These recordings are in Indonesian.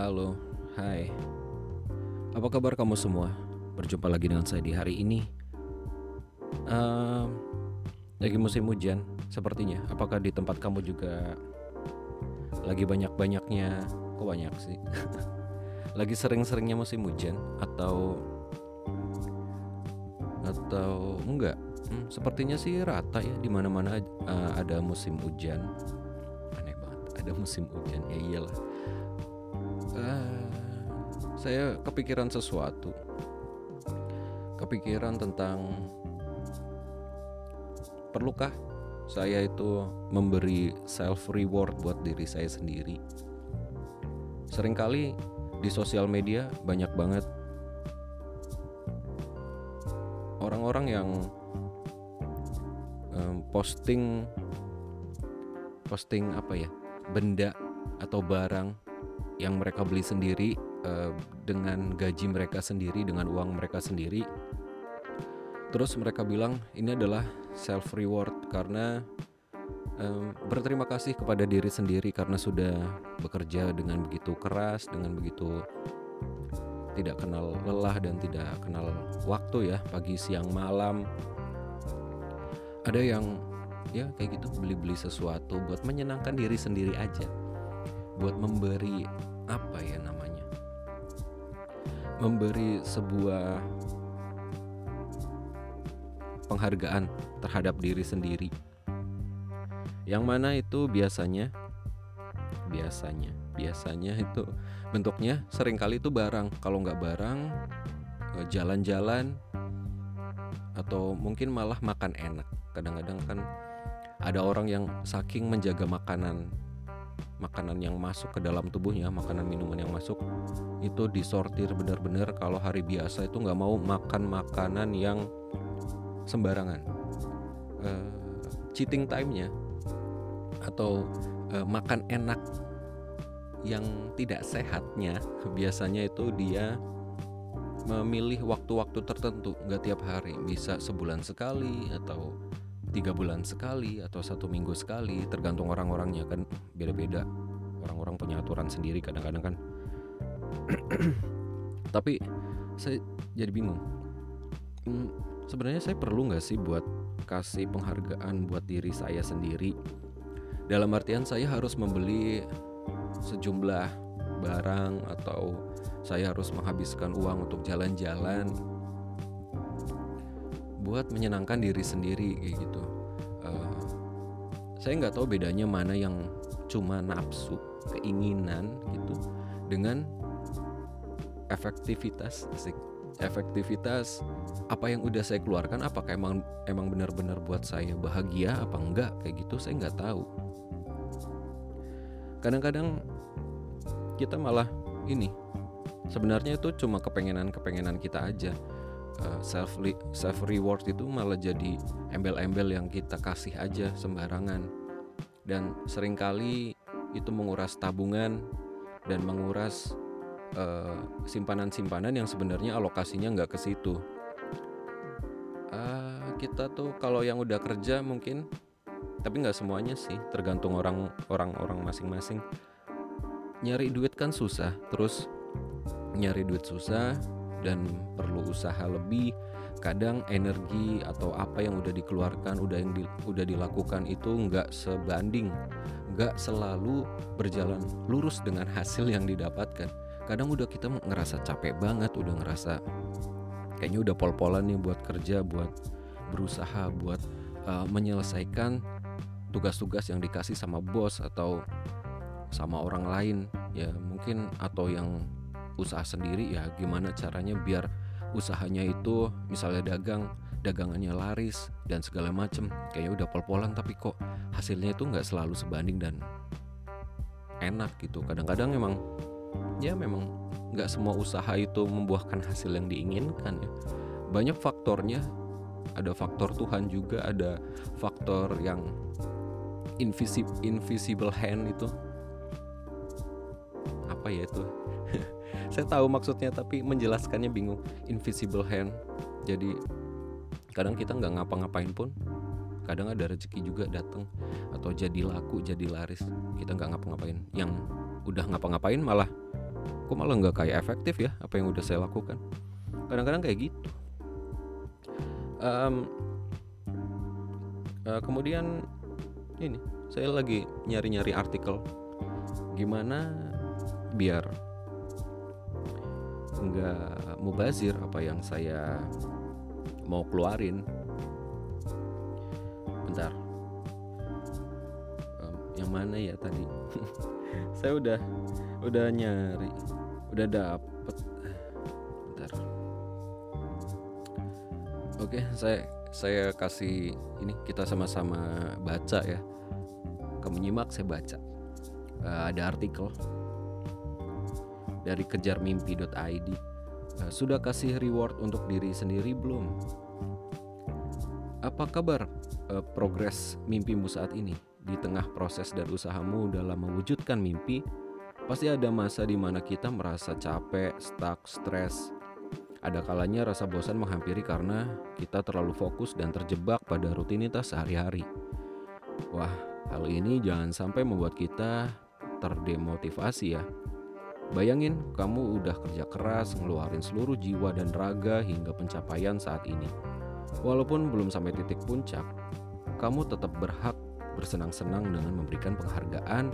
Halo, hai. Apa kabar kamu semua? Berjumpa lagi dengan saya di hari ini. Ehm, lagi musim hujan, sepertinya. Apakah di tempat kamu juga lagi banyak-banyaknya? Kok banyak sih? lagi sering-seringnya musim hujan atau atau enggak? Hmm, sepertinya sih rata ya di mana-mana eh, ada musim hujan. Aneh banget, ada musim hujan. Ya iyalah. Saya kepikiran sesuatu. Kepikiran tentang perlukah saya itu memberi self reward buat diri saya sendiri. Seringkali di sosial media banyak banget orang-orang yang em, posting posting apa ya benda atau barang yang mereka beli sendiri eh, dengan gaji mereka sendiri dengan uang mereka sendiri. Terus mereka bilang ini adalah self reward karena em, berterima kasih kepada diri sendiri karena sudah bekerja dengan begitu keras dengan begitu tidak kenal lelah dan tidak kenal waktu ya pagi siang malam. Ada yang ya kayak gitu beli-beli sesuatu buat menyenangkan diri sendiri aja buat memberi apa ya namanya? Memberi sebuah penghargaan terhadap diri sendiri. Yang mana itu biasanya biasanya biasanya itu bentuknya sering kali itu barang. Kalau nggak barang eh, jalan-jalan atau mungkin malah makan enak. Kadang-kadang kan ada orang yang saking menjaga makanan makanan yang masuk ke dalam tubuhnya makanan minuman yang masuk itu disortir benar-benar. Kalau hari biasa itu nggak mau makan makanan yang sembarangan. Eh, cheating time-nya atau eh, makan enak yang tidak sehatnya biasanya itu dia memilih waktu-waktu tertentu. Nggak tiap hari bisa sebulan sekali atau tiga bulan sekali atau satu minggu sekali tergantung orang-orangnya kan beda-beda. Orang-orang punya aturan sendiri kadang-kadang kan. Tapi saya jadi bingung. Hmm, sebenarnya saya perlu nggak sih buat kasih penghargaan buat diri saya sendiri? Dalam artian saya harus membeli sejumlah barang atau saya harus menghabiskan uang untuk jalan-jalan buat menyenangkan diri sendiri kayak gitu. Eh, saya nggak tahu bedanya mana yang cuma nafsu keinginan gitu dengan efektivitas asik. Efektivitas apa yang udah saya keluarkan apakah emang emang benar-benar buat saya bahagia apa enggak kayak gitu saya nggak tahu. Kadang-kadang kita malah ini sebenarnya itu cuma kepengenan-kepengenan kita aja Eh, self self reward itu malah jadi embel-embel yang kita kasih aja sembarangan. Dan sering kali itu menguras tabungan dan menguras eh, simpanan-simpanan yang sebenarnya alokasinya nggak ke situ. Eh, kita tuh kalau yang udah kerja mungkin tapi nggak semuanya sih tergantung orang orang orang masing-masing. Nyari duit kan susah terus nyari duit susah dan perlu usaha lebih. Kadang energi atau apa yang udah dikeluarkan udah yang di- udah dilakukan itu nggak sebanding nggak selalu berjalan lurus dengan hasil yang didapatkan. Kadang udah kita ngerasa capek banget udah ngerasa kayaknya udah pol-polan nih buat kerja buat berusaha buat uh, menyelesaikan tugas-tugas yang dikasih sama bos atau sama orang lain. Ya mungkin atau yang usaha sendiri ya gimana caranya biar usahanya itu misalnya dagang dagangannya laris dan segala macem. Kayaknya udah pol-polan tapi kok hasilnya itu nggak selalu sebanding dan enak gitu. Kadang-kadang emang ya memang nggak semua usaha itu membuahkan hasil yang diinginkan ya. Banyak faktornya. Ada faktor Tuhan juga ada faktor yang invisible invisible hand itu. Apa ya itu saya tahu maksudnya tapi menjelaskannya bingung. Invisible hand. Jadi kadang kita nggak ngapa-ngapain pun kadang ada rezeki juga datang atau jadi laku jadi laris kita nggak ngapa-ngapain. Yang udah ngapa-ngapain malah kok malah nggak kayak efektif ya apa yang udah saya lakukan? Kadang-kadang kayak gitu. Um, uh, kemudian ini saya lagi nyari-nyari artikel. Gimana biar nggak mubazir apa yang saya mau keluarin. Bentar. Um, yang mana ya tadi? Saya udah udah nyari udah dapet. Bentar. Oke saya saya kasih ini kita sama-sama baca ya. Kamu nyimak saya baca. Uh, ada artikel dari kejarmimpi.id uh, sudah kasih reward untuk diri sendiri belum apa kabar uh, progres mimpimu saat ini di tengah proses dan usahamu dalam mewujudkan mimpi pasti ada masa di mana kita merasa capek, stuck, stres. Ada kalanya rasa bosan menghampiri karena kita terlalu fokus dan terjebak pada rutinitas sehari-hari. Wah, hal ini jangan sampai membuat kita terdemotivasi ya. Bayangin kamu udah kerja keras, ngeluarin seluruh jiwa dan raga hingga pencapaian saat ini. Walaupun belum sampai titik puncak, kamu tetap berhak bersenang-senang dengan memberikan penghargaan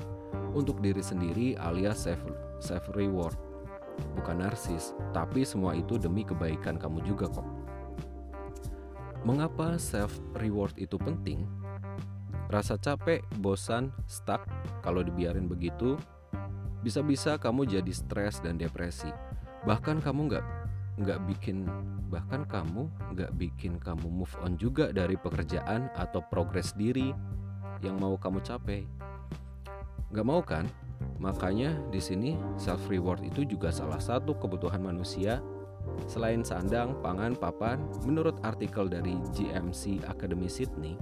untuk diri sendiri alias self, self reward. Bukan narsis, tapi semua itu demi kebaikan kamu juga kok. Mengapa self reward itu penting? Rasa capek, bosan, stuck kalau dibiarin begitu, bisa-bisa kamu jadi stres dan depresi. Bahkan kamu nggak nggak bikin bahkan kamu nggak bikin kamu move on juga dari pekerjaan atau progres diri yang mau kamu capai. Gak mau kan? Makanya di sini self reward itu juga salah satu kebutuhan manusia Selain sandang, pangan, papan, menurut artikel dari GMC Academy Sydney,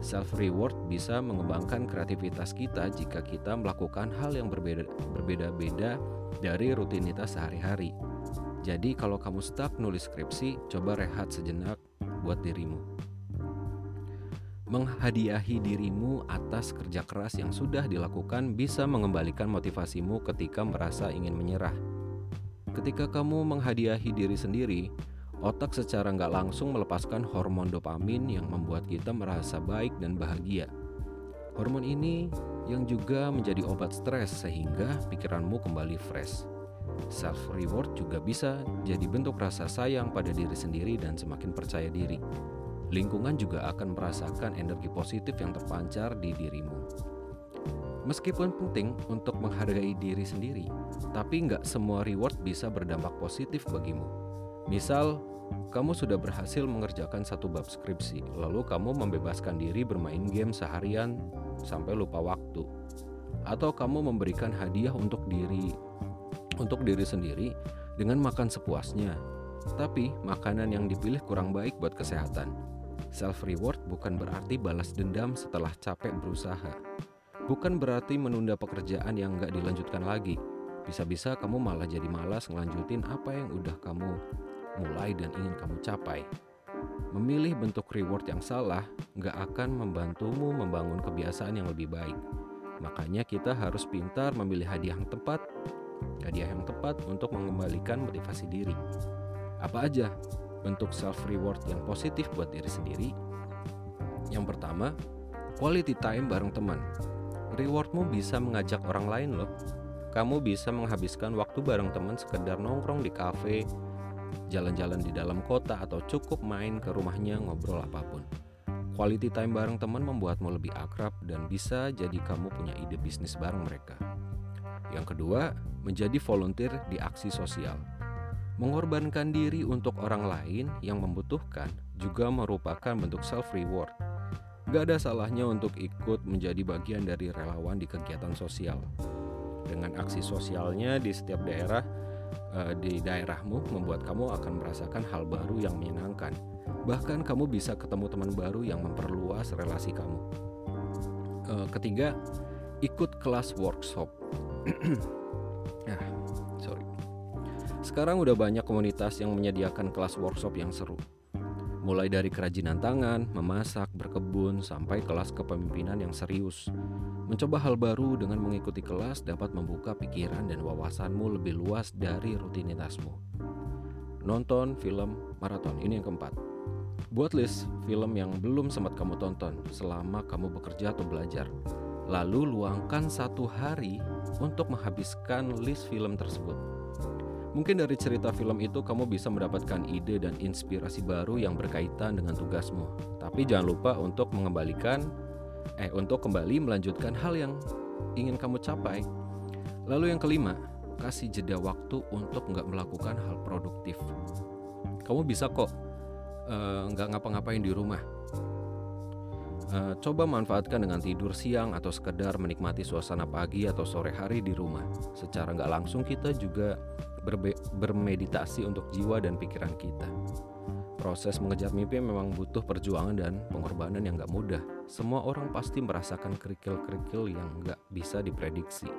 self reward bisa mengembangkan kreativitas kita jika kita melakukan hal yang berbeda berbeda-beda dari rutinitas sehari-hari. Jadi kalau kamu stuck nulis skripsi, coba rehat sejenak buat dirimu menghadiahi dirimu atas kerja keras yang sudah dilakukan bisa mengembalikan motivasimu ketika merasa ingin menyerah. Ketika kamu menghadiahi diri sendiri, otak secara nggak langsung melepaskan hormon dopamin yang membuat kita merasa baik dan bahagia. Hormon ini yang juga menjadi obat stres sehingga pikiranmu kembali fresh. Self reward juga bisa jadi bentuk rasa sayang pada diri sendiri dan semakin percaya diri lingkungan juga akan merasakan energi positif yang terpancar di dirimu. Meskipun penting untuk menghargai diri sendiri, tapi nggak semua reward bisa berdampak positif bagimu. Misal, kamu sudah berhasil mengerjakan satu bab skripsi, lalu kamu membebaskan diri bermain game seharian sampai lupa waktu. Atau kamu memberikan hadiah untuk diri untuk diri sendiri dengan makan sepuasnya. Tapi makanan yang dipilih kurang baik buat kesehatan. Self reward bukan berarti balas dendam setelah capek berusaha. Bukan berarti menunda pekerjaan yang nggak dilanjutkan lagi. Bisa-bisa kamu malah jadi malas ngelanjutin apa yang udah kamu mulai dan ingin kamu capai. Memilih bentuk reward yang salah nggak akan membantumu membangun kebiasaan yang lebih baik. Makanya kita harus pintar memilih hadiah yang tepat, hadiah yang tepat untuk mengembalikan motivasi diri. Apa aja bentuk self reward yang positif buat diri sendiri. Yang pertama, quality time bareng teman. Rewardmu bisa mengajak orang lain loh. Kamu bisa menghabiskan waktu bareng teman sekedar nongkrong di kafe, jalan-jalan di dalam kota atau cukup main ke rumahnya ngobrol apa pun. Quality time bareng teman membuatmu lebih akrab dan bisa jadi kamu punya ide bisnis bareng mereka. Yang kedua, menjadi volunteer di aksi sosial. Mengorbankan diri untuk orang lain yang membutuhkan juga merupakan bentuk self reward. Gak ada salahnya untuk ikut menjadi bagian dari relawan di kegiatan sosial. Dengan aksi sosialnya di setiap daerah eh, di daerahmu membuat kamu akan merasakan hal baru yang menyenangkan. Bahkan kamu bisa ketemu teman baru yang memperluas relasi kamu. Eh, ketiga, ikut kelas workshop. ah, sorry. Sekarang udah banyak komunitas yang menyediakan kelas workshop yang seru. mulai dari kerajinan tangan, memasak, berkebun, sampai kelas kepemimpinan yang serius. Mencoba hal baru dengan mengikuti kelas dapat membuka pikiran dan wawasanmu lebih luas dari rutinitasmu. Nonton film maraton ini yang keempat. Buat list film yang belum sempat kamu tonton selama kamu bekerja atau belajar. Lalu luangkan satu hari untuk menghabiskan list film tersebut. Mungkin dari cerita film itu kamu bisa mendapatkan ide dan inspirasi baru yang berkaitan dengan tugasmu. Tapi jangan lupa untuk mengembalikan eh untuk kembali melanjutkan hal yang ingin kamu capai. Lalu yang kelima, kasih jeda waktu untuk nggak melakukan hal produktif. Kamu bisa kok uh, nggak ngapa-ngapain di rumah. Uh, coba manfaatkan dengan tidur siang atau sekedar menikmati suasana pagi atau sore hari di rumah. Secara nggak langsung kita juga bermeditasi untuk jiwa dan pikiran kita. Proses mengejar mimpi memang butuh perjuangan dan pengorbanan yang gak mudah. Semua orang pasti merasakan kerikil-kerikil yang gak bisa diprediksi.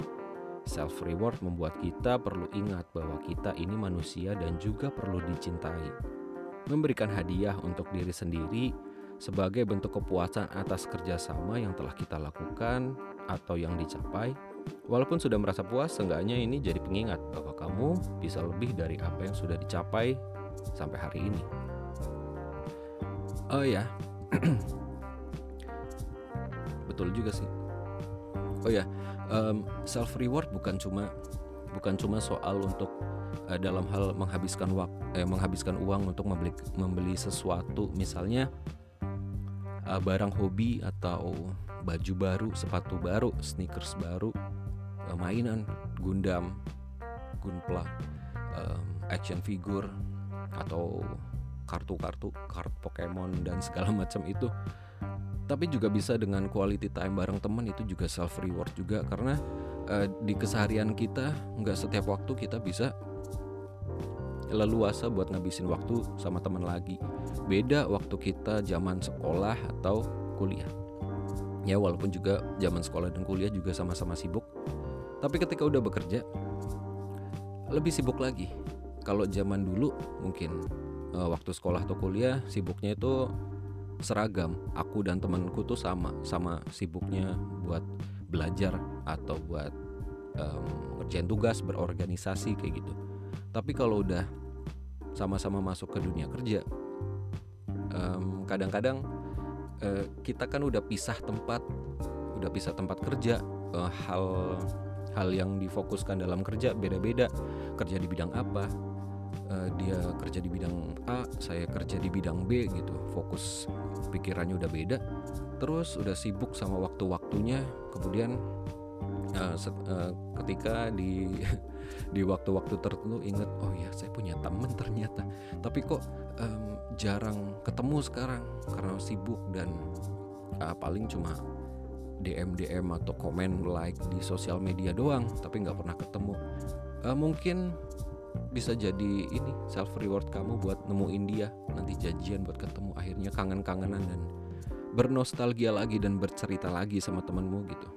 Self reward membuat kita perlu ingat bahwa kita ini manusia dan juga perlu dicintai. Memberikan hadiah untuk diri sendiri sebagai bentuk kepuasan atas kerjasama yang telah kita lakukan atau yang dicapai Walaupun sudah merasa puas, seenggaknya ini jadi pengingat bahwa kamu bisa lebih dari apa yang sudah dicapai sampai hari ini. Oh ya, betul juga sih. Oh ya, um, self reward bukan cuma bukan cuma soal untuk uh, dalam hal menghabiskan waktu, eh, menghabiskan uang untuk membeli membeli sesuatu, misalnya uh, barang hobi atau baju baru, sepatu baru, sneakers baru, uh, mainan, Gundam, Gunpla, um, action figure atau kartu-kartu, kartu Pokemon dan segala macam itu. Tapi juga bisa dengan quality time bareng teman itu juga self reward juga karena uh, di keseharian kita nggak setiap waktu kita bisa leluasa buat ngabisin waktu sama teman lagi. Beda waktu kita zaman sekolah atau kuliah ya walaupun juga zaman sekolah dan kuliah juga sama-sama sibuk tapi ketika udah bekerja lebih sibuk lagi kalau zaman dulu mungkin uh, waktu sekolah atau kuliah sibuknya itu seragam aku dan temanku tuh sama sama sibuknya buat belajar atau buat um, ngerjain tugas berorganisasi kayak gitu tapi kalau udah sama-sama masuk ke dunia kerja kadang-kadang um, uh, kita kan udah pisah tempat, udah pisah tempat kerja, uh, hal hal yang difokuskan dalam kerja beda-beda. Kerja di bidang apa? Uh, dia kerja di bidang A, saya kerja di bidang B gitu. Fokus pikirannya udah beda. Terus udah sibuk sama waktu-waktunya, kemudian uh, set, uh, ketika di di waktu-waktu tertentu ingat oh ya saya punya teman ternyata tapi kok um, jarang ketemu sekarang karena sibuk dan uh, paling cuma DM DM atau komen like di sosial media doang tapi nggak pernah ketemu uh, mungkin bisa jadi ini self reward kamu buat nemuin dia nanti janjian buat ketemu akhirnya kangen-kangenan dan bernostalgia lagi dan bercerita lagi sama temanmu gitu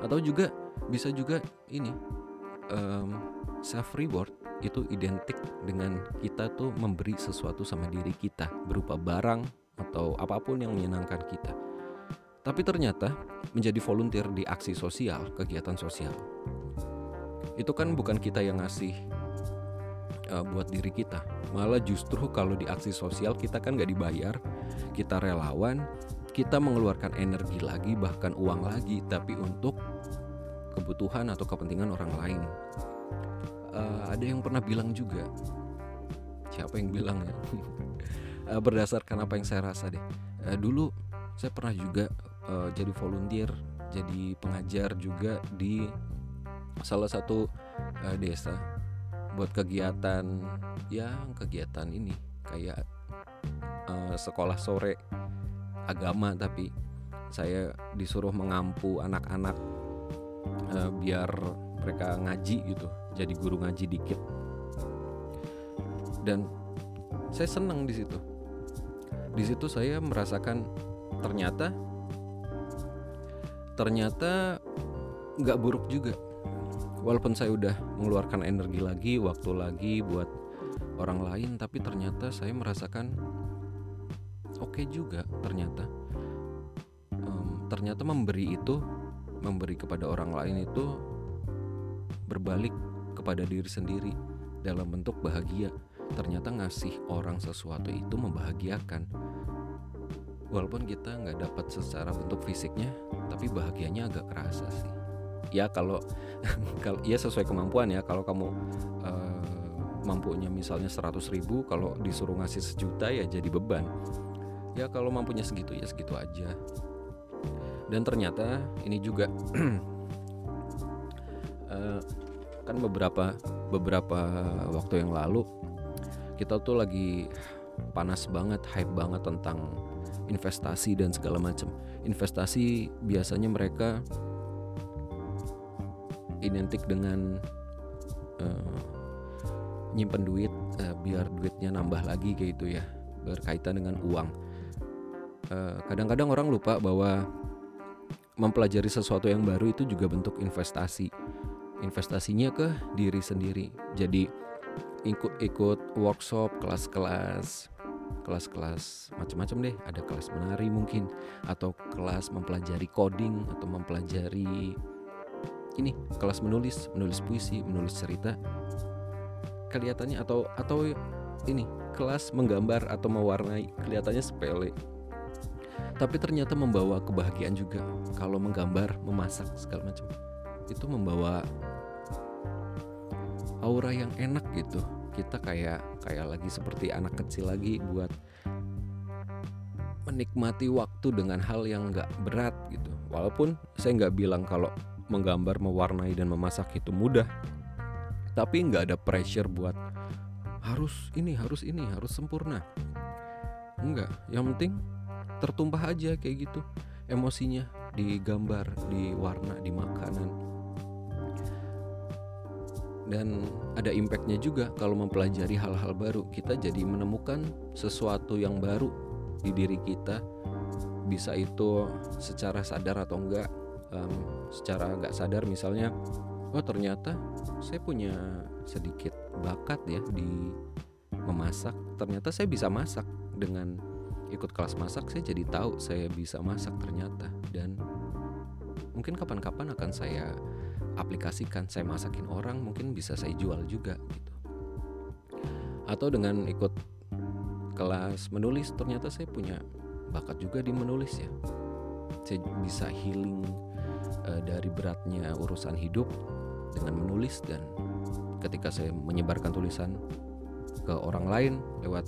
atau juga bisa juga ini um, self reward itu identik dengan kita tuh memberi sesuatu sama diri kita berupa barang atau apa pun yang menyenangkan kita. Tapi ternyata menjadi volunteer di aksi sosial, kegiatan sosial, itu kan bukan kita yang ngasih uh, buat diri kita. Malah justru kalau di aksi sosial kita kan gak dibayar, kita relawan, kita mengeluarkan energi lagi bahkan uang lagi, tapi untuk kebutuhan atau kepentingan orang lain. Uh, ada yang pernah bilang juga, siapa yang bilang ya? uh, berdasarkan apa yang saya rasa deh. Uh, dulu saya pernah juga uh, jadi volunteer, jadi pengajar juga di salah satu uh, desa buat kegiatan ya kegiatan ini kayak uh, sekolah sore agama tapi saya disuruh mengampu anak-anak uh, biar mereka ngaji gitu jadi guru ngaji dikit. Dan saya senang di situ. Di situ saya merasakan ternyata ternyata nggak buruk juga walaupun saya udah mengeluarkan energi lagi waktu lagi buat orang lain tapi ternyata saya merasakan oke okay juga ternyata. Um, ternyata memberi itu memberi kepada orang lain itu berbalik kepada diri sendiri dalam bentuk bahagia. Ternyata ngasih orang sesuatu itu membahagiakan. Walaupun kita nggak dapat secara bentuk fisiknya tapi bahagianya agak kerasa sih ya kalau kalau ya sesuai kemampuan ya. Kalau kamu uh, mampunya misalnya 100 ribu kalau disuruh ngasih sejuta ya jadi beban. Ya kalau mampunya segitu ya segitu aja. Dan ternyata ini juga uh, kan beberapa beberapa waktu yang lalu kita tuh lagi panas banget hype banget tentang investasi dan segala macam investasi biasanya mereka identik dengan uh, nyimpen duit uh, biar duitnya nambah lagi kayak gitu ya berkaitan dengan uang. Eh, kadang-kadang orang lupa bahwa mempelajari sesuatu yang baru itu juga bentuk investasi. Investasinya ke diri sendiri. Jadi ikut-ikut workshop kelas-kelas kelas-kelas macam-macam deh. Ada kelas menari mungkin atau kelas mempelajari coding atau mempelajari ini kelas menulis menulis puisi menulis cerita. Kelihatannya atau atau ini kelas menggambar atau mewarnai kelihatannya sepele. Tapi ternyata membawa kebahagiaan juga. Kalau menggambar memasak segala macam. Itu membawa aura yang enak gitu. Kita kayak kayak lagi seperti anak kecil lagi buat menikmati waktu dengan hal yang nggak berat gitu. Walaupun saya nggak bilang kalau menggambar mewarnai dan memasak itu mudah. Tapi nggak ada pressure buat harus ini harus ini harus sempurna. Enggak yang penting tertumpah aja kayak gitu. Emosinya di gambar di warna di makanan dan ada impactnya juga kalau mempelajari hal-hal baru. Kita jadi menemukan sesuatu yang baru di diri kita. Bisa itu secara sadar atau enggak um, secara nggak sadar misalnya oh ternyata saya punya sedikit bakat ya di memasak. Ternyata saya bisa masak. Dengan ikut kelas masak saya jadi tahu saya bisa masak ternyata. Dan mungkin kapan-kapan akan saya aplikasikan. Saya masakin orang mungkin bisa saya jual juga gitu. Atau dengan ikut kelas menulis ternyata saya punya bakat juga di menulis ya. Saya bisa healing uh, dari beratnya urusan hidup dengan menulis dan ketika saya menyebarkan tulisan ke orang lain lewat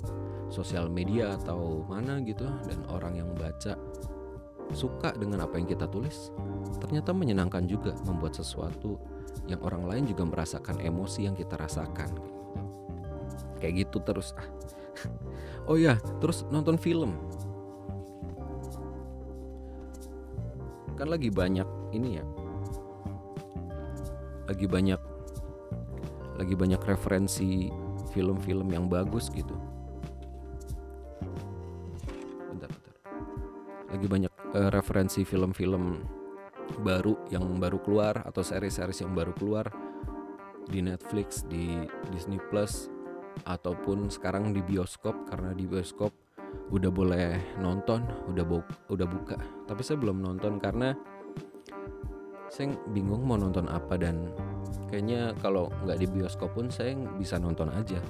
sosial media atau mana gitu dan orang yang baca suka dengan apa yang kita tulis ternyata menyenangkan juga membuat sesuatu yang orang lain juga merasakan emosi yang kita rasakan. Kayak gitu terus. Ah. Oh ya terus nonton film. Kan lagi banyak ini ya lagi banyak lagi banyak referensi film-film yang bagus gitu. Bentar bentar. Lagi banyak uh, referensi film-film baru yang baru keluar atau series-series yang baru keluar di Netflix di Disney Plus ataupun sekarang di bioskop karena di bioskop udah boleh nonton udah bu udah buka. Tapi saya belum nonton karena saya bingung mau nonton apa dan kayaknya kalau nggak di bioskop pun saya bisa nonton aja.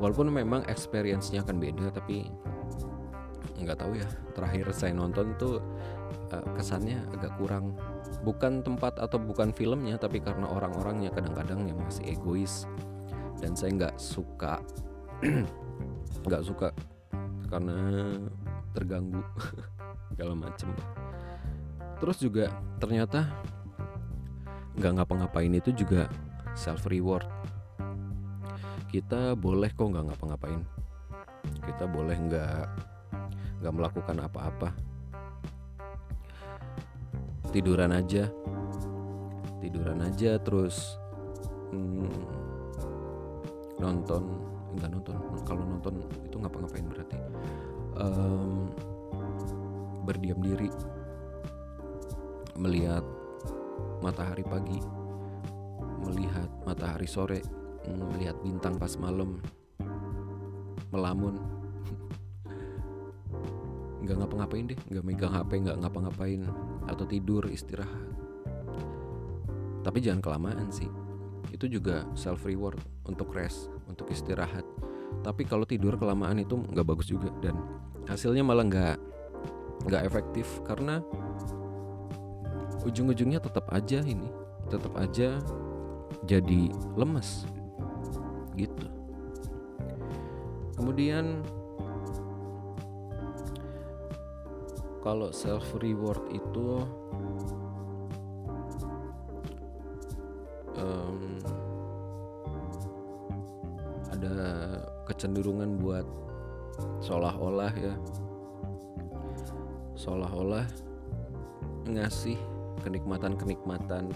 Walaupun memang experience-nya akan beda tapi nggak tahu ya. Terakhir saya nonton tuh uh, kesannya agak kurang. Bukan tempat atau bukan filmnya tapi karena orang-orangnya kadang-kadang yang masih egois. Dan saya nggak suka nggak suka karena terganggu segala macem. Terus juga ternyata nggak ngapa-ngapain itu juga self reward kita boleh kok nggak ngapa-ngapain. Kita boleh nggak nggak melakukan apa-apa. Tiduran aja. Tiduran aja terus hmm, nonton nggak nonton. Kalau nonton itu ngapa-ngapain berarti? Um, berdiam diri. Melihat matahari pagi, melihat matahari sore, melihat bintang pas malam, melamun. nggak ngapa-ngapain deh nggak megang hp nggak ngapa-ngapain atau tidur istirahat tapi jangan kelamaan sih itu juga self reward untuk rest untuk istirahat tapi kalau tidur kelamaan itu nggak bagus juga dan hasilnya malah nggak nggak efektif karena ujung-ujungnya tetap aja ini tetap aja jadi lemes. Gitu. Kemudian kalau self reward itu um, ada kecenderungan buat seolah-olah ya. Seolah-olah ngasih kenikmatan-kenikmatan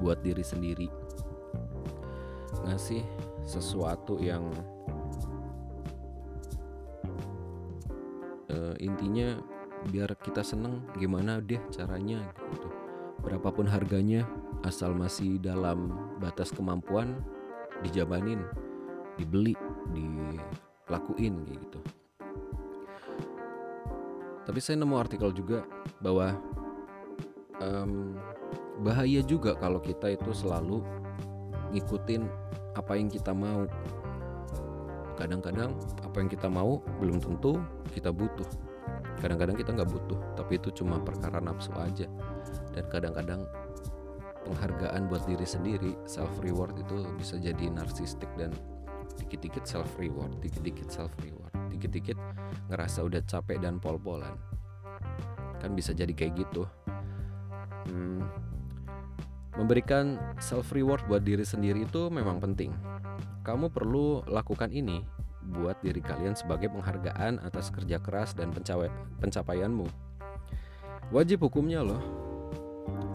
buat diri sendiri. Ngasih sesuatu yang uh, intinya biar kita seneng gimana deh caranya gitu. Berapapun harganya asal masih dalam batas kemampuan dijabanin dibeli dilakuin gitu. Tapi saya nemu artikel juga bahwa um, bahaya juga kalau kita itu selalu ngikutin apa yang kita mau. Kadang-kadang apa yang kita mau belum tentu kita butuh. Kadang-kadang kita nggak butuh tapi itu cuma perkara nafsu aja. Dan kadang-kadang penghargaan buat diri sendiri self reward itu bisa jadi narsistik dan dikit-dikit self reward dikit-dikit self reward dikit-dikit ngerasa udah capek dan pol-polan. Kan bisa jadi kayak gitu hmm, memberikan self reward buat diri sendiri itu memang penting. Kamu perlu lakukan ini buat diri kalian sebagai penghargaan atas kerja keras dan pencapaianmu. Wajib hukumnya loh.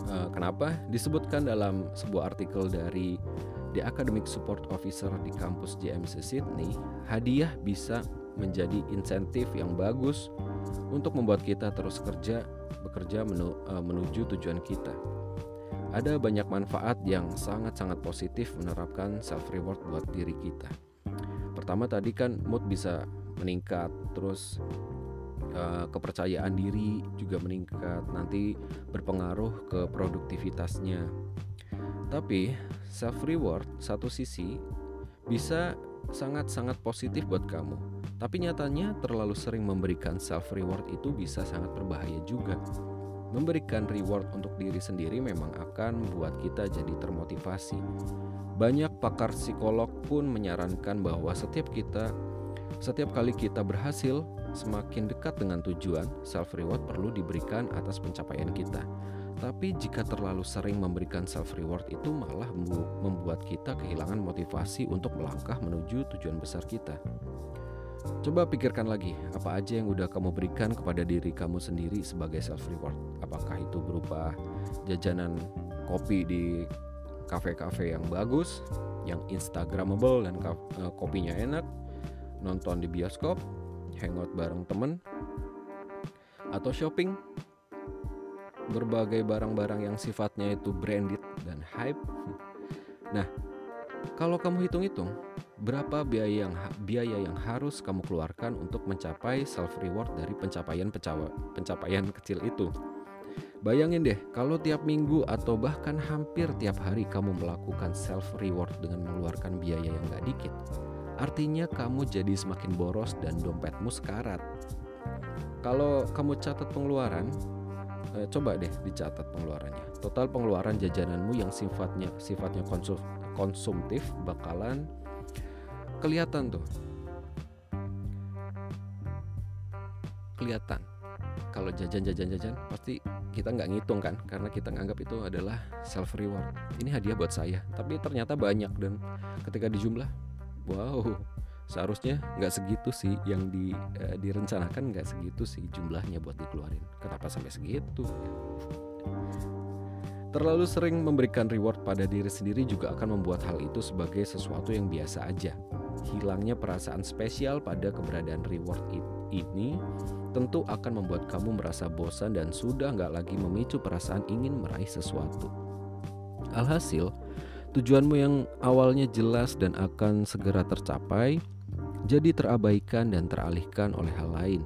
Uh, kenapa? Disebutkan dalam sebuah artikel dari The Academic Support Officer di kampus JMC Sydney hadiah bisa menjadi insentif yang bagus untuk membuat kita terus kerja bekerja menu, uh, menuju tujuan kita. Ada banyak manfaat yang sangat-sangat positif menerapkan self reward buat diri kita. Pertama tadi kan mood bisa meningkat, terus uh, kepercayaan diri juga meningkat, nanti berpengaruh ke produktivitasnya. Tapi self reward satu sisi bisa sangat-sangat positif buat kamu tapi nyatanya terlalu sering memberikan self reward itu bisa sangat berbahaya juga. Memberikan reward untuk diri sendiri memang akan membuat kita jadi termotivasi. Banyak pakar psikolog pun menyarankan bahwa setiap kita setiap kali kita berhasil semakin dekat dengan tujuan, self reward perlu diberikan atas pencapaian kita. Tapi jika terlalu sering memberikan self reward itu malah membuat kita kehilangan motivasi untuk melangkah menuju tujuan besar kita. Coba pikirkan lagi, apa aja yang udah kamu berikan kepada diri kamu sendiri sebagai self reward? Apakah itu berupa jajanan kopi di kafe-kafe yang bagus, yang instagramable dan uh, kopinya enak, nonton di bioskop, hangout bareng temen, atau shopping berbagai barang-barang yang sifatnya itu branded dan hype. Nah, kalau kamu hitung-hitung, berapa biaya yang biaya yang harus kamu keluarkan untuk mencapai self reward dari pencapaian pencapaian kecil itu. Bayangin deh, kalau tiap minggu atau bahkan hampir tiap hari kamu melakukan self reward dengan mengeluarkan biaya yang gak dikit, artinya kamu jadi semakin boros dan dompetmu sekarat. Kalau kamu catat pengeluaran, eh, coba deh dicatat pengeluarannya. Total pengeluaran jajananmu yang sifatnya sifatnya konsum, konsumtif bakalan kelihatan tuh. Kelihatan. Kalau jajan-jajan-jajan pasti kita nggak ngitung kan? Karena kita nganggap itu adalah self reward. Ini hadiah buat saya. Tapi ternyata banyak dan ketika dijumlah wow seharusnya nggak segitu sih yang di uh, direncanakan nggak segitu sih jumlahnya buat dikeluarin. Kenapa sampai segitu? Terlalu sering memberikan reward pada diri sendiri juga akan membuat hal itu sebagai sesuatu yang biasa aja hilangnya perasaan spesial pada keberadaan reward ini tentu akan membuat kamu merasa bosan dan sudah nggak lagi memicu perasaan ingin meraih sesuatu. Alhasil, tujuanmu yang awalnya jelas dan akan segera tercapai, jadi terabaikan dan teralihkan oleh hal lain.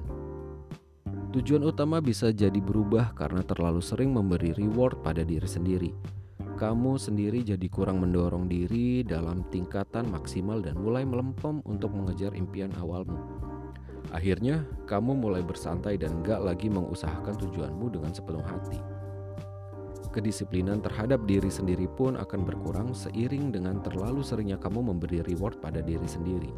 Tujuan utama bisa jadi berubah karena terlalu sering memberi reward pada diri sendiri. Kamu sendiri jadi kurang mendorong diri dalam tingkatan maksimal dan mulai melempem untuk mengejar impian awalmu. Akhirnya, kamu mulai bersantai dan gak lagi mengusahakan tujuanmu dengan sepenuh hati. Kedisiplinan terhadap diri sendiri pun akan berkurang seiring dengan terlalu seringnya kamu memberi reward pada diri sendiri.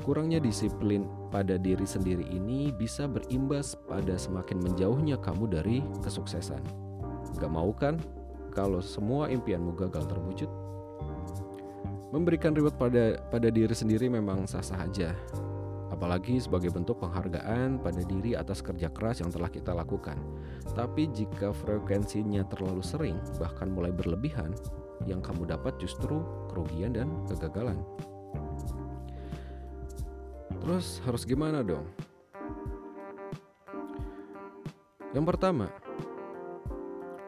Kurangnya disiplin pada diri sendiri ini bisa berimbas pada semakin menjauhnya kamu dari kesuksesan. Gak mau kan kalau semua impianmu gagal terwujud? Memberikan reward pada pada diri sendiri memang sah-sah aja. Apalagi sebagai bentuk penghargaan pada diri atas kerja keras yang telah kita lakukan. Tapi jika frekuensinya terlalu sering, bahkan mulai berlebihan, yang kamu dapat justru kerugian dan kegagalan. Terus harus gimana dong? Yang pertama,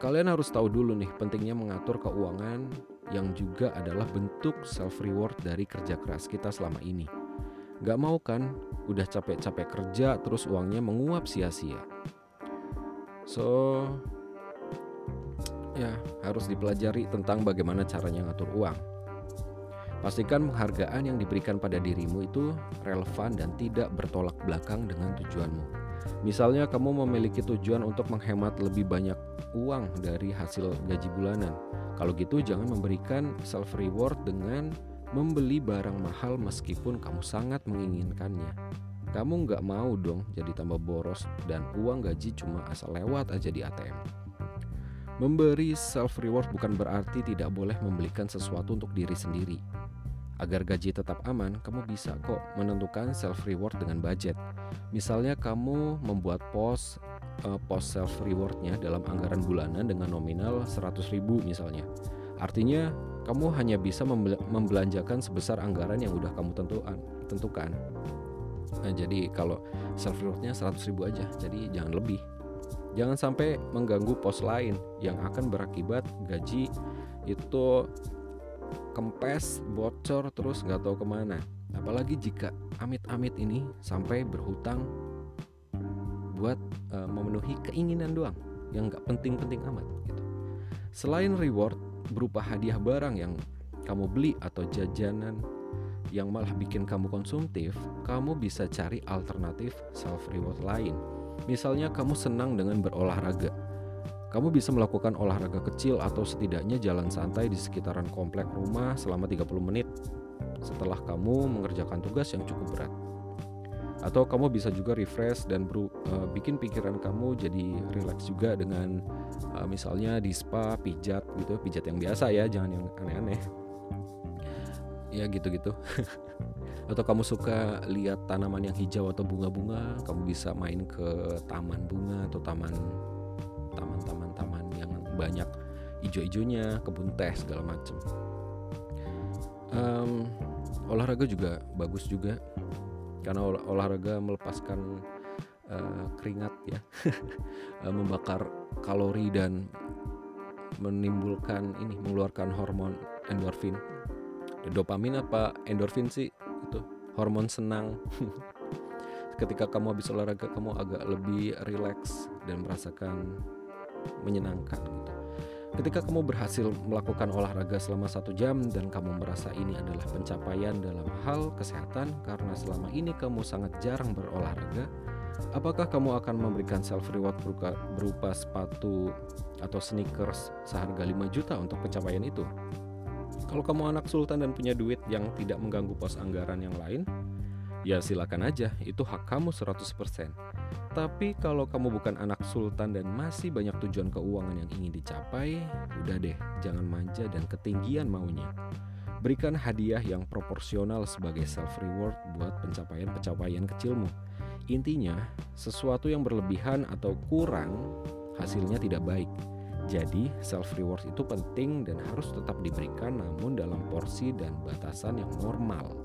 kalian harus tahu dulu nih pentingnya mengatur keuangan yang juga adalah bentuk self reward dari kerja keras kita selama ini. Gak mau kan udah capek-capek kerja terus uangnya menguap sia-sia. So, ya harus dipelajari tentang bagaimana caranya ngatur uang. Pastikan penghargaan yang diberikan pada dirimu itu relevan dan tidak bertolak belakang dengan tujuanmu. Misalnya kamu memiliki tujuan untuk menghemat lebih banyak uang dari hasil gaji bulanan. Kalau gitu jangan memberikan self reward dengan membeli barang mahal meskipun kamu sangat menginginkannya. Kamu nggak mau dong jadi tambah boros dan uang gaji cuma asal lewat aja di ATM. Memberi self reward bukan berarti tidak boleh membelikan sesuatu untuk diri sendiri. Agar gaji tetap aman, kamu bisa kok menentukan self reward dengan budget. Misalnya kamu membuat pos uh, pos self rewardnya dalam anggaran bulanan dengan nominal 100.000 misalnya. Artinya kamu hanya bisa membelanjakan sebesar anggaran yang udah kamu tentukan. tentukan. Nah, jadi kalau self rewardnya 100.000 aja, jadi jangan lebih. Jangan sampai mengganggu pos lain yang akan berakibat gaji itu kempes, bocor terus nggak tahu ke mana. Apalagi jika amit-amit ini sampai berhutang buat uh, memenuhi keinginan doang yang nggak penting-penting amat gitu. Selain reward berupa hadiah barang yang kamu beli atau jajanan yang malah bikin kamu konsumtif, kamu bisa cari alternatif self reward lain. Misalnya kamu senang dengan berolahraga kamu bisa melakukan olahraga kecil atau setidaknya jalan santai di sekitaran komplek rumah selama 30 menit setelah kamu mengerjakan tugas yang cukup berat. Atau kamu bisa juga refresh dan bro, uh, bikin pikiran kamu jadi relax juga dengan uh, misalnya di spa, pijat gitu, pijat yang biasa ya, jangan yang aneh-aneh. Ya gitu-gitu. atau kamu suka lihat tanaman yang hijau atau bunga-bunga, kamu bisa main ke taman bunga atau taman banyak ijo-ijonya kebun teh segala macem. Um, olahraga juga bagus juga karena ol olahraga melepaskan uh, keringat ya. Eh, membakar kalori dan menimbulkan ini mengeluarkan hormon endorfin. Dopamin apa endorfin sih? Itu hormon senang. Ketika kamu habis olahraga kamu agak lebih rileks dan merasakan menyenangkan gitu. Ketika kamu berhasil melakukan olahraga selama satu jam dan kamu merasa ini adalah pencapaian dalam hal kesehatan karena selama ini kamu sangat jarang berolahraga, apakah kamu akan memberikan self reward berupa, berupa sepatu atau sneakers seharga 5 juta untuk pencapaian itu? Kalau kamu anak sultan dan punya duit yang tidak mengganggu pos anggaran yang lain, ya silakan aja, itu hak kamu 100%. Tapi kalau kamu bukan anak sultan dan masih banyak tujuan keuangan yang ingin dicapai, udah deh, jangan manja dan ketinggian maunya. Berikan hadiah yang proporsional sebagai self reward buat pencapaian-pencapaian kecilmu. Intinya, sesuatu yang berlebihan atau kurang hasilnya tidak baik. Jadi, self reward itu penting dan harus tetap diberikan namun dalam porsi dan batasan yang normal.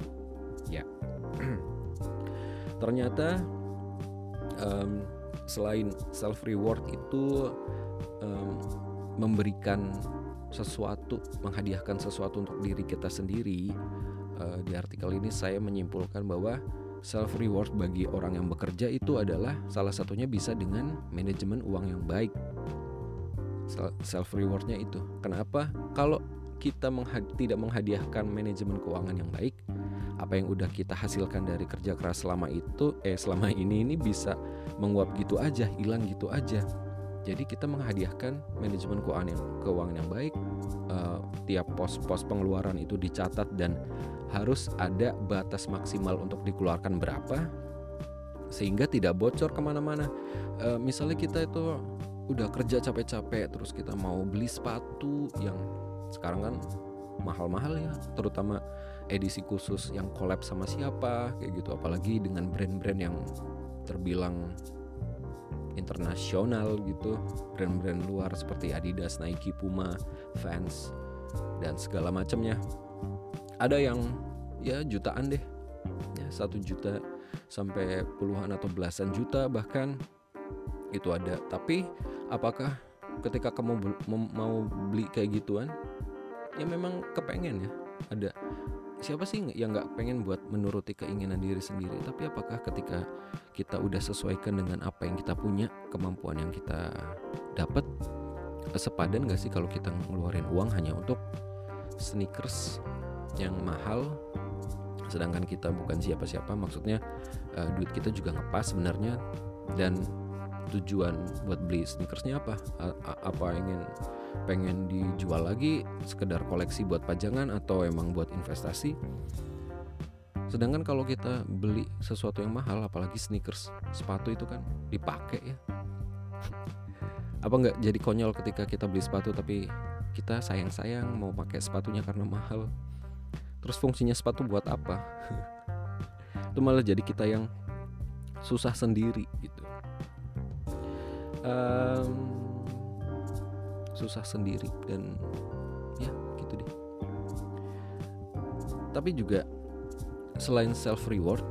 Ya. Ternyata um, selain self reward itu um, memberikan sesuatu, menghadiahkan sesuatu untuk diri kita sendiri. Uh, di artikel ini saya menyimpulkan bahwa self reward bagi orang yang bekerja itu adalah salah satunya bisa dengan manajemen uang yang baik. Self rewardnya itu. Kenapa? Kalau kita menghad tidak menghadiahkan manajemen keuangan yang baik, apa yang udah kita hasilkan dari kerja keras selama itu, eh selama ini ini bisa menguap gitu aja, hilang gitu aja. Jadi kita menghadiahkan manajemen keuangan yang keuangan yang baik, uh, tiap pos-pos pengeluaran itu dicatat dan harus ada batas maksimal untuk dikeluarkan berapa, sehingga tidak bocor ke mana-mana. Uh, misalnya kita itu udah kerja capek-capek, terus kita mau beli sepatu yang sekarang kan mahal-mahal ya, terutama edisi khusus yang collab sama siapa kayak gitu, apalagi dengan brand-brand yang terbilang internasional gitu. Brand-brand luar seperti Adidas, Nike, Puma, Vans dan segala macamnya. Ada yang ya jutaan deh. Ya satu juta sampai puluhan atau belasan juta bahkan. Itu ada. Tapi apakah ketika kamu mau beli kayak gituan? Ya memang kepengen ya. Ada siapa sih yang nggak pengen buat menuruti keinginan diri sendiri? Tapi apakah ketika kita udah sesuaikan dengan apa yang kita punya kemampuan yang kita dapat sepadan gak sih kalau kita ngeluarin uang hanya untuk sneakers yang mahal sedangkan kita bukan siapa-siapa? Maksudnya uh, duit kita juga ngepas sebenarnya dan tujuan buat beli sneakersnya apa? A apa ingin pengen dijual lagi? Sekedar koleksi buat pajangan atau emang buat investasi? Sedangkan kalau kita beli sesuatu yang mahal apalagi sneakers sepatu itu kan dipakai ya. Apa nggak jadi konyol ketika kita beli sepatu tapi kita sayang-sayang mau pakai sepatunya karena mahal? Terus fungsinya sepatu buat apa? Itu malah jadi kita yang susah sendiri gitu um, susah sendiri dan ya gitu deh. Tapi juga selain self reward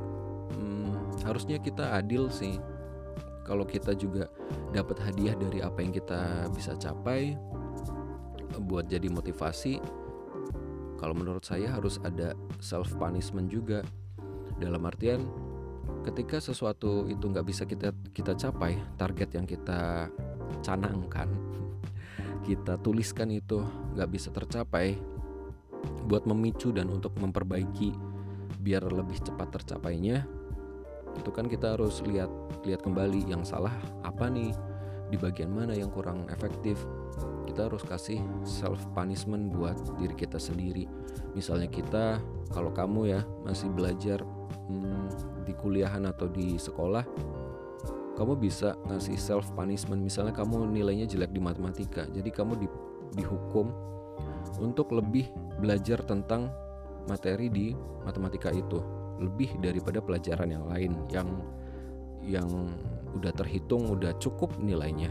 hmm, harusnya kita adil sih. Kalau kita juga dapat hadiah dari apa yang kita bisa capai buat jadi motivasi kalau menurut saya harus ada self punishment juga. Dalam artian ketika sesuatu itu nggak bisa kita kita capai target yang kita canangkan kita tuliskan itu nggak bisa tercapai buat memicu dan untuk memperbaiki biar lebih cepat tercapainya itu kan kita harus lihat lihat kembali yang salah apa nih di bagian mana yang kurang efektif. Kita harus kasih self punishment buat diri kita sendiri. Misalnya kita kalau kamu ya masih belajar hmm, di kuliahan atau di sekolah kamu bisa ngasih self punishment. Misalnya kamu nilainya jelek di matematika jadi kamu di, dihukum untuk lebih belajar tentang materi di matematika itu lebih daripada pelajaran yang lain yang yang udah terhitung udah cukup nilainya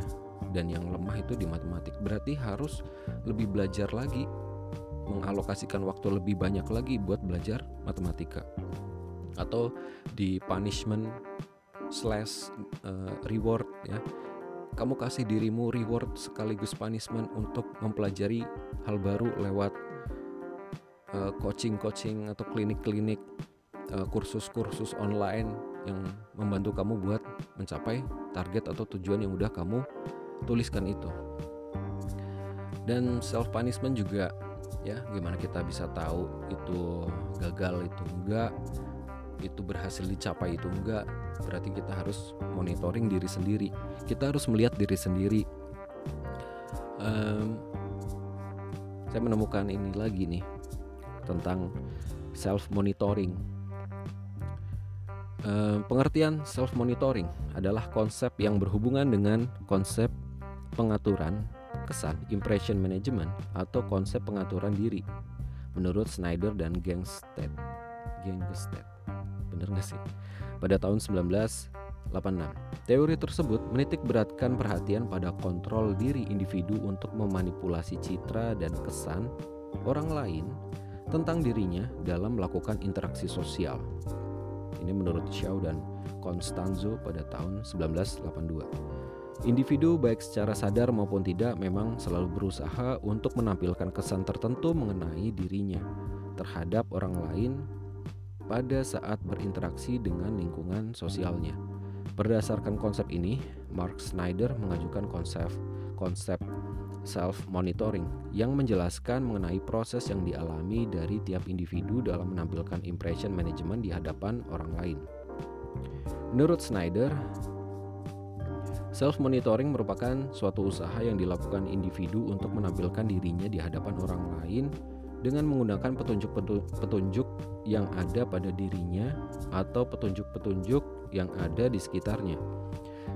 dan yang lemah itu di matematik. Berarti harus lebih belajar lagi mengalokasikan waktu lebih banyak lagi buat belajar matematika. Atau di punishment slash uh, reward ya. Kamu kasih dirimu reward sekaligus punishment untuk mempelajari hal baru lewat uh, coaching-coaching atau klinik-klinik uh, kursus-kursus online yang membantu kamu buat mencapai target atau tujuan yang udah kamu tuliskan itu. Dan self punishment juga ya. Gimana kita bisa tahu itu gagal itu enggak itu berhasil dicapai itu enggak berarti kita harus monitoring diri sendiri. Kita harus melihat diri sendiri. Um, saya menemukan ini lagi nih tentang self monitoring um, pengertian self monitoring adalah konsep yang berhubungan dengan konsep pengaturan kesan impression management atau konsep pengaturan diri. Menurut Snyder dan Gangstead Gangstead bener gak sih? Pada tahun 1986, teori tersebut menitik beratkan perhatian pada kontrol diri individu untuk memanipulasi citra dan kesan orang lain tentang dirinya dalam melakukan interaksi sosial. Ini menurut Shaw dan Constanzo pada tahun 1982. Individu baik secara sadar maupun tidak memang selalu berusaha untuk menampilkan kesan tertentu mengenai dirinya terhadap orang lain pada saat berinteraksi dengan lingkungan sosialnya. Berdasarkan konsep ini, Mark Snyder mengajukan konsep konsep self monitoring yang menjelaskan mengenai proses yang dialami dari tiap individu dalam menampilkan impression management di hadapan orang lain. Menurut Snyder, self monitoring merupakan suatu usaha yang dilakukan individu untuk menampilkan dirinya di hadapan orang lain dengan menggunakan petunjuk-petunjuk yang ada pada dirinya atau petunjuk-petunjuk yang ada di sekitarnya.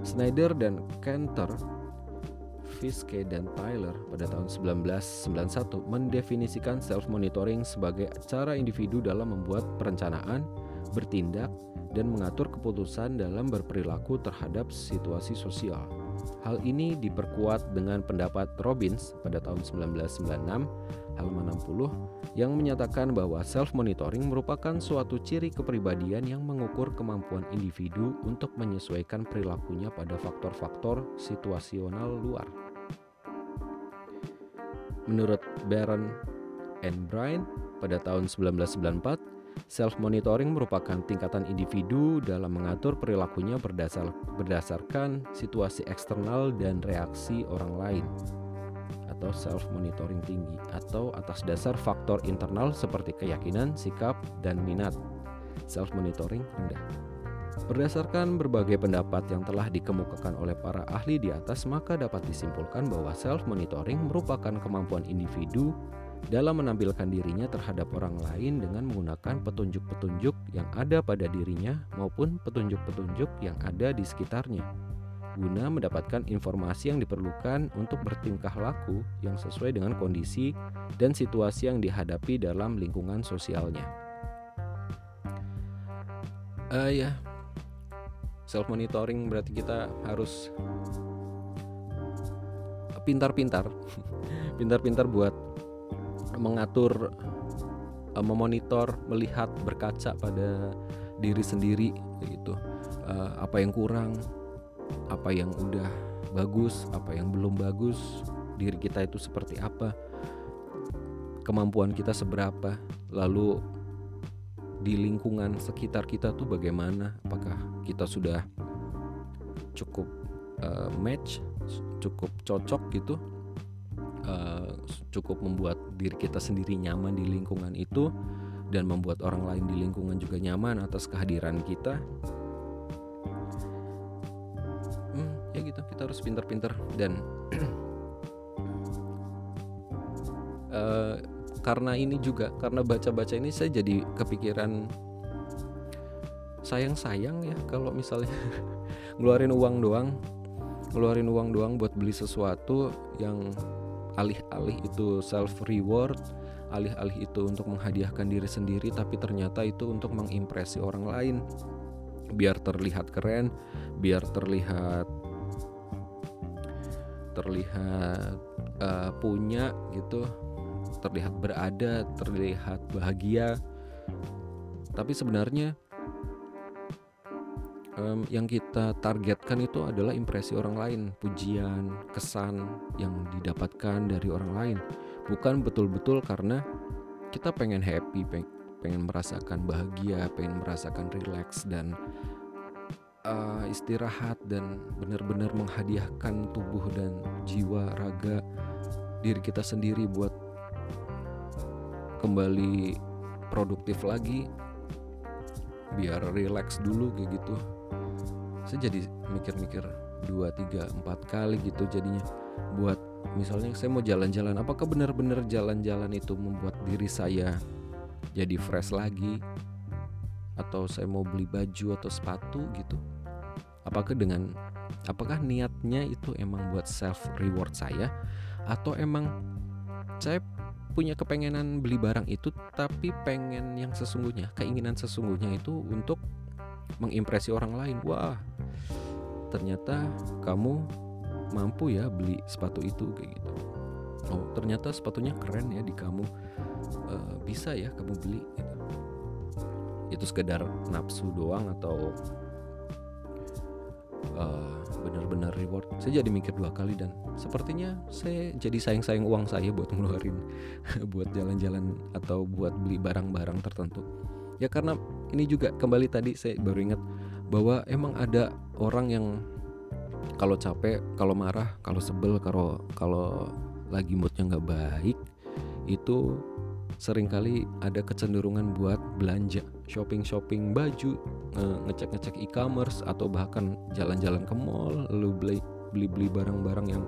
Snyder dan Cantor, Fiske dan Tyler pada tahun 1991 mendefinisikan self-monitoring sebagai cara individu dalam membuat perencanaan, bertindak, dan mengatur keputusan dalam berperilaku terhadap situasi sosial. Hal ini diperkuat dengan pendapat Robbins pada tahun 1996 halaman 60 yang menyatakan bahwa self monitoring merupakan suatu ciri kepribadian yang mengukur kemampuan individu untuk menyesuaikan perilakunya pada faktor-faktor situasional luar. Menurut Baron and Brian pada tahun 1994, self monitoring merupakan tingkatan individu dalam mengatur perilakunya berdasar, berdasarkan situasi eksternal dan reaksi orang lain atau self monitoring tinggi atau atas dasar faktor internal seperti keyakinan, sikap, dan minat. Self monitoring rendah. Berdasarkan berbagai pendapat yang telah dikemukakan oleh para ahli di atas, maka dapat disimpulkan bahwa self monitoring merupakan kemampuan individu dalam menampilkan dirinya terhadap orang lain dengan menggunakan petunjuk-petunjuk yang ada pada dirinya maupun petunjuk-petunjuk yang ada di sekitarnya guna mendapatkan informasi yang diperlukan untuk bertingkah laku yang sesuai dengan kondisi dan situasi yang dihadapi dalam lingkungan sosialnya. Uh, ya, self monitoring berarti kita harus pintar-pintar, pintar-pintar buat mengatur, uh, memonitor, melihat, berkaca pada diri sendiri, gitu. Uh, apa yang kurang, apa yang udah bagus, apa yang belum bagus, diri kita itu seperti apa, kemampuan kita seberapa, lalu di lingkungan sekitar kita tuh bagaimana, apakah kita sudah cukup uh, match, cukup cocok gitu, uh, cukup membuat diri kita sendiri nyaman di lingkungan itu dan membuat orang lain di lingkungan juga nyaman atas kehadiran kita gitu. Kita harus pinter-pinter dan uh, karena ini juga karena baca-baca ini saya jadi kepikiran sayang-sayang ya kalau misalnya ngeluarin uang doang ngeluarin uang doang buat beli sesuatu yang alih-alih itu self reward alih-alih itu untuk menghadiahkan diri sendiri tapi ternyata itu untuk mengimpresi orang lain. Biar terlihat keren biar terlihat terlihat uh, punya gitu terlihat berada terlihat bahagia. Tapi sebenarnya um, yang kita targetkan itu adalah impresi orang lain pujian kesan yang didapatkan dari orang lain. Bukan betul-betul karena kita pengen happy pengen merasakan bahagia pengen merasakan relax dan uh, istirahat dan benar-benar menghadiahkan tubuh dan jiwa raga diri kita sendiri buat kembali produktif lagi biar relax dulu kayak gitu. Saya jadi mikir-mikir dua tiga empat kali gitu jadinya. Buat misalnya saya mau jalan-jalan apakah benar-benar jalan-jalan itu membuat diri saya jadi fresh lagi atau saya mau beli baju atau sepatu gitu. Apakah dengan apakah niatnya itu emang buat self reward saya? Atau emang saya punya kepengenan beli barang itu tapi pengen yang sesungguhnya keinginan sesungguhnya itu untuk mengimpresi orang lain. Wah ternyata kamu mampu ya beli sepatu itu kayak gitu. Oh ternyata sepatunya keren ya di kamu. E, bisa ya kamu beli gitu itu sekedar nafsu doang atau uh, benar-benar reward? Saya jadi mikir dua kali dan sepertinya saya jadi sayang-sayang uang saya buat ngeluarin buat jalan-jalan atau buat beli barang-barang tertentu. Ya karena ini juga kembali tadi saya baru ingat bahwa emang ada orang yang kalau capek kalau marah kalau sebel kalau kalau lagi moodnya nggak baik itu sering kali ada kecenderungan buat belanja shopping shopping baju ngecek ngecek e-commerce atau bahkan jalan-jalan ke mall lalu beli beli beli barang-barang yang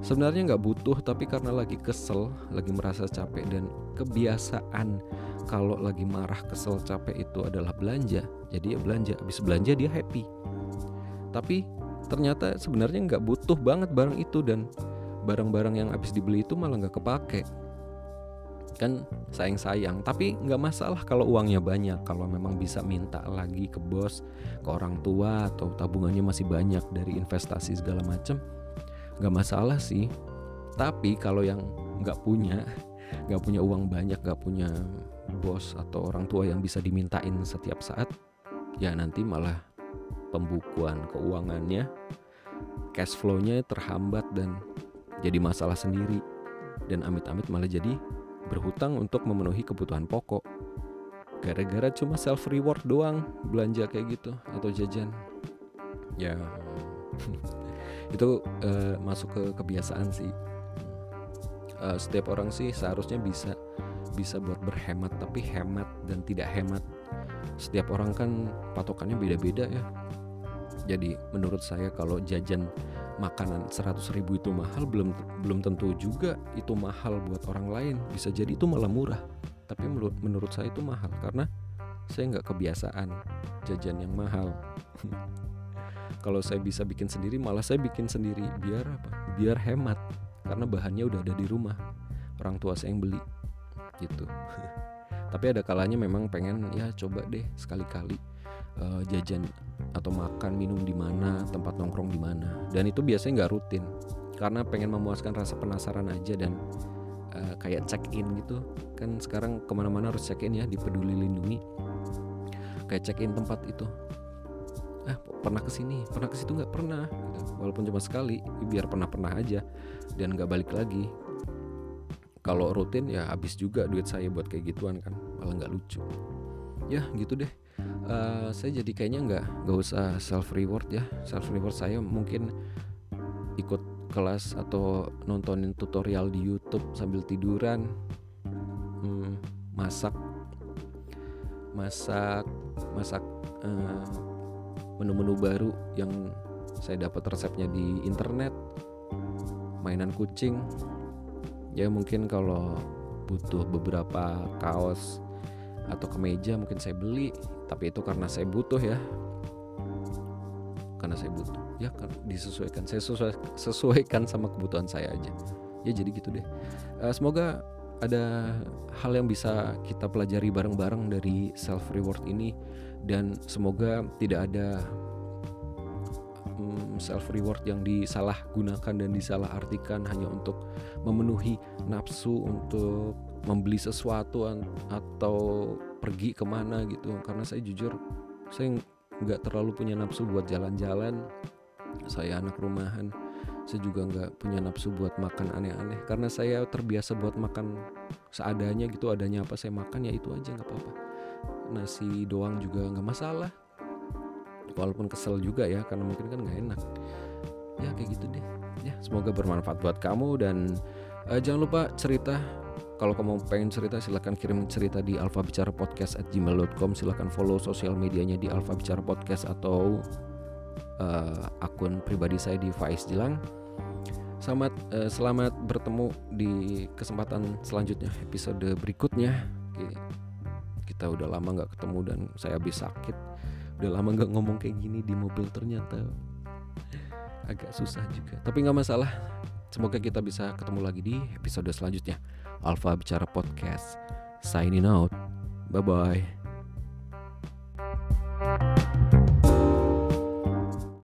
sebenarnya nggak butuh tapi karena lagi kesel lagi merasa capek dan kebiasaan kalau lagi marah kesel capek itu adalah belanja. Jadi ya belanja habis belanja dia happy. Tapi ternyata sebenarnya nggak butuh banget barang itu dan barang-barang yang habis dibeli itu malah nggak kepake kan sayang-sayang. Tapi nggak masalah kalau uangnya banyak. Kalau memang bisa minta lagi ke bos ke orang tua atau tabungannya masih banyak dari investasi segala macam nggak masalah sih. Tapi kalau yang nggak punya nggak punya uang banyak nggak punya bos atau orang tua yang bisa dimintain setiap saat ya nanti malah pembukuan keuangannya cash flow-nya terhambat dan jadi masalah sendiri. Dan amit-amit malah jadi berhutang untuk memenuhi kebutuhan pokok. Gara-gara cuma self reward doang belanja kayak gitu atau jajan. Ya itu uh, masuk ke kebiasaan sih. Uh, setiap orang sih seharusnya bisa bisa buat berhemat tapi hemat dan tidak hemat. Setiap orang kan patokannya beda-beda ya. Jadi menurut saya kalau jajan makanan 100 ribu itu mahal belum belum tentu juga itu mahal buat orang lain. Bisa jadi itu malah murah. Tapi menurut menurut saya itu mahal karena saya nggak kebiasaan jajan yang mahal. Kalau saya bisa bikin sendiri malah saya bikin sendiri biar apa? Biar hemat karena bahannya udah ada di rumah. Orang tua saya yang beli gitu. Tapi ada kalanya memang pengen ya coba deh sekali-kali uh, jajan atau makan minum di mana tempat nongkrong di mana. Dan itu biasanya nggak rutin. Karena pengen memuaskan rasa penasaran aja dan uh, kayak check in gitu. Kan sekarang ke mana-mana harus check in ya di peduli lindungi. Kayak check in tempat itu. Ah pernah ke sini? Pernah ke situ nggak? Pernah gitu. walaupun cuma sekali biar pernah pernah aja. Dan nggak balik lagi. Kalau rutin ya habis juga duit saya buat kayak gituan kan. Malah nggak lucu. Ya gitu deh uh, saya jadi kayaknya nggak nggak usah self reward ya. Self reward saya mungkin ikut kelas atau nontonin tutorial di YouTube sambil tiduran hmm, masak masak masak uh, menu-menu baru yang saya dapat resepnya di internet mainan kucing. Ya mungkin kalau butuh beberapa kaos atau kemeja mungkin saya beli tapi itu karena saya butuh ya. Karena saya butuh. Ya kan disesuaikan. Saya sesuai, sesuaikan sama kebutuhan saya aja. Ya jadi gitu deh. Uh, semoga ada hal yang bisa kita pelajari bareng-bareng dari self reward ini. Dan semoga tidak ada um, self reward yang disalahgunakan dan disalahartikan hanya untuk memenuhi nafsu untuk membeli sesuatu atau pergi ke mana gitu. Karena saya jujur saya nggak terlalu punya nafsu buat jalan-jalan. Saya anak rumahan saya juga nggak punya nafsu buat makan aneh-aneh. Karena saya terbiasa buat makan seadanya gitu adanya apa saya makan ya itu aja nggak apa-apa. Nasi doang juga nggak masalah. Walaupun kesel juga ya karena mungkin kan nggak enak. Ya kayak gitu deh. Ya semoga bermanfaat buat kamu dan uh, jangan lupa cerita kalau kamu pengen cerita silahkan kirim cerita di Alfa Bicara Podcast at gmail.com Silahkan follow sosial medianya di Alfa Podcast atau uh, akun pribadi saya di Faiz Jilang Selamat uh, selamat bertemu di kesempatan selanjutnya episode berikutnya. Kita udah lama nggak ketemu dan saya habis sakit. Udah lama nggak ngomong kayak gini di mobil ternyata. Agak susah juga tapi nggak masalah. Semoga kita bisa ketemu lagi di episode selanjutnya Alfa Bicara Podcast. Signing out. Bye bye.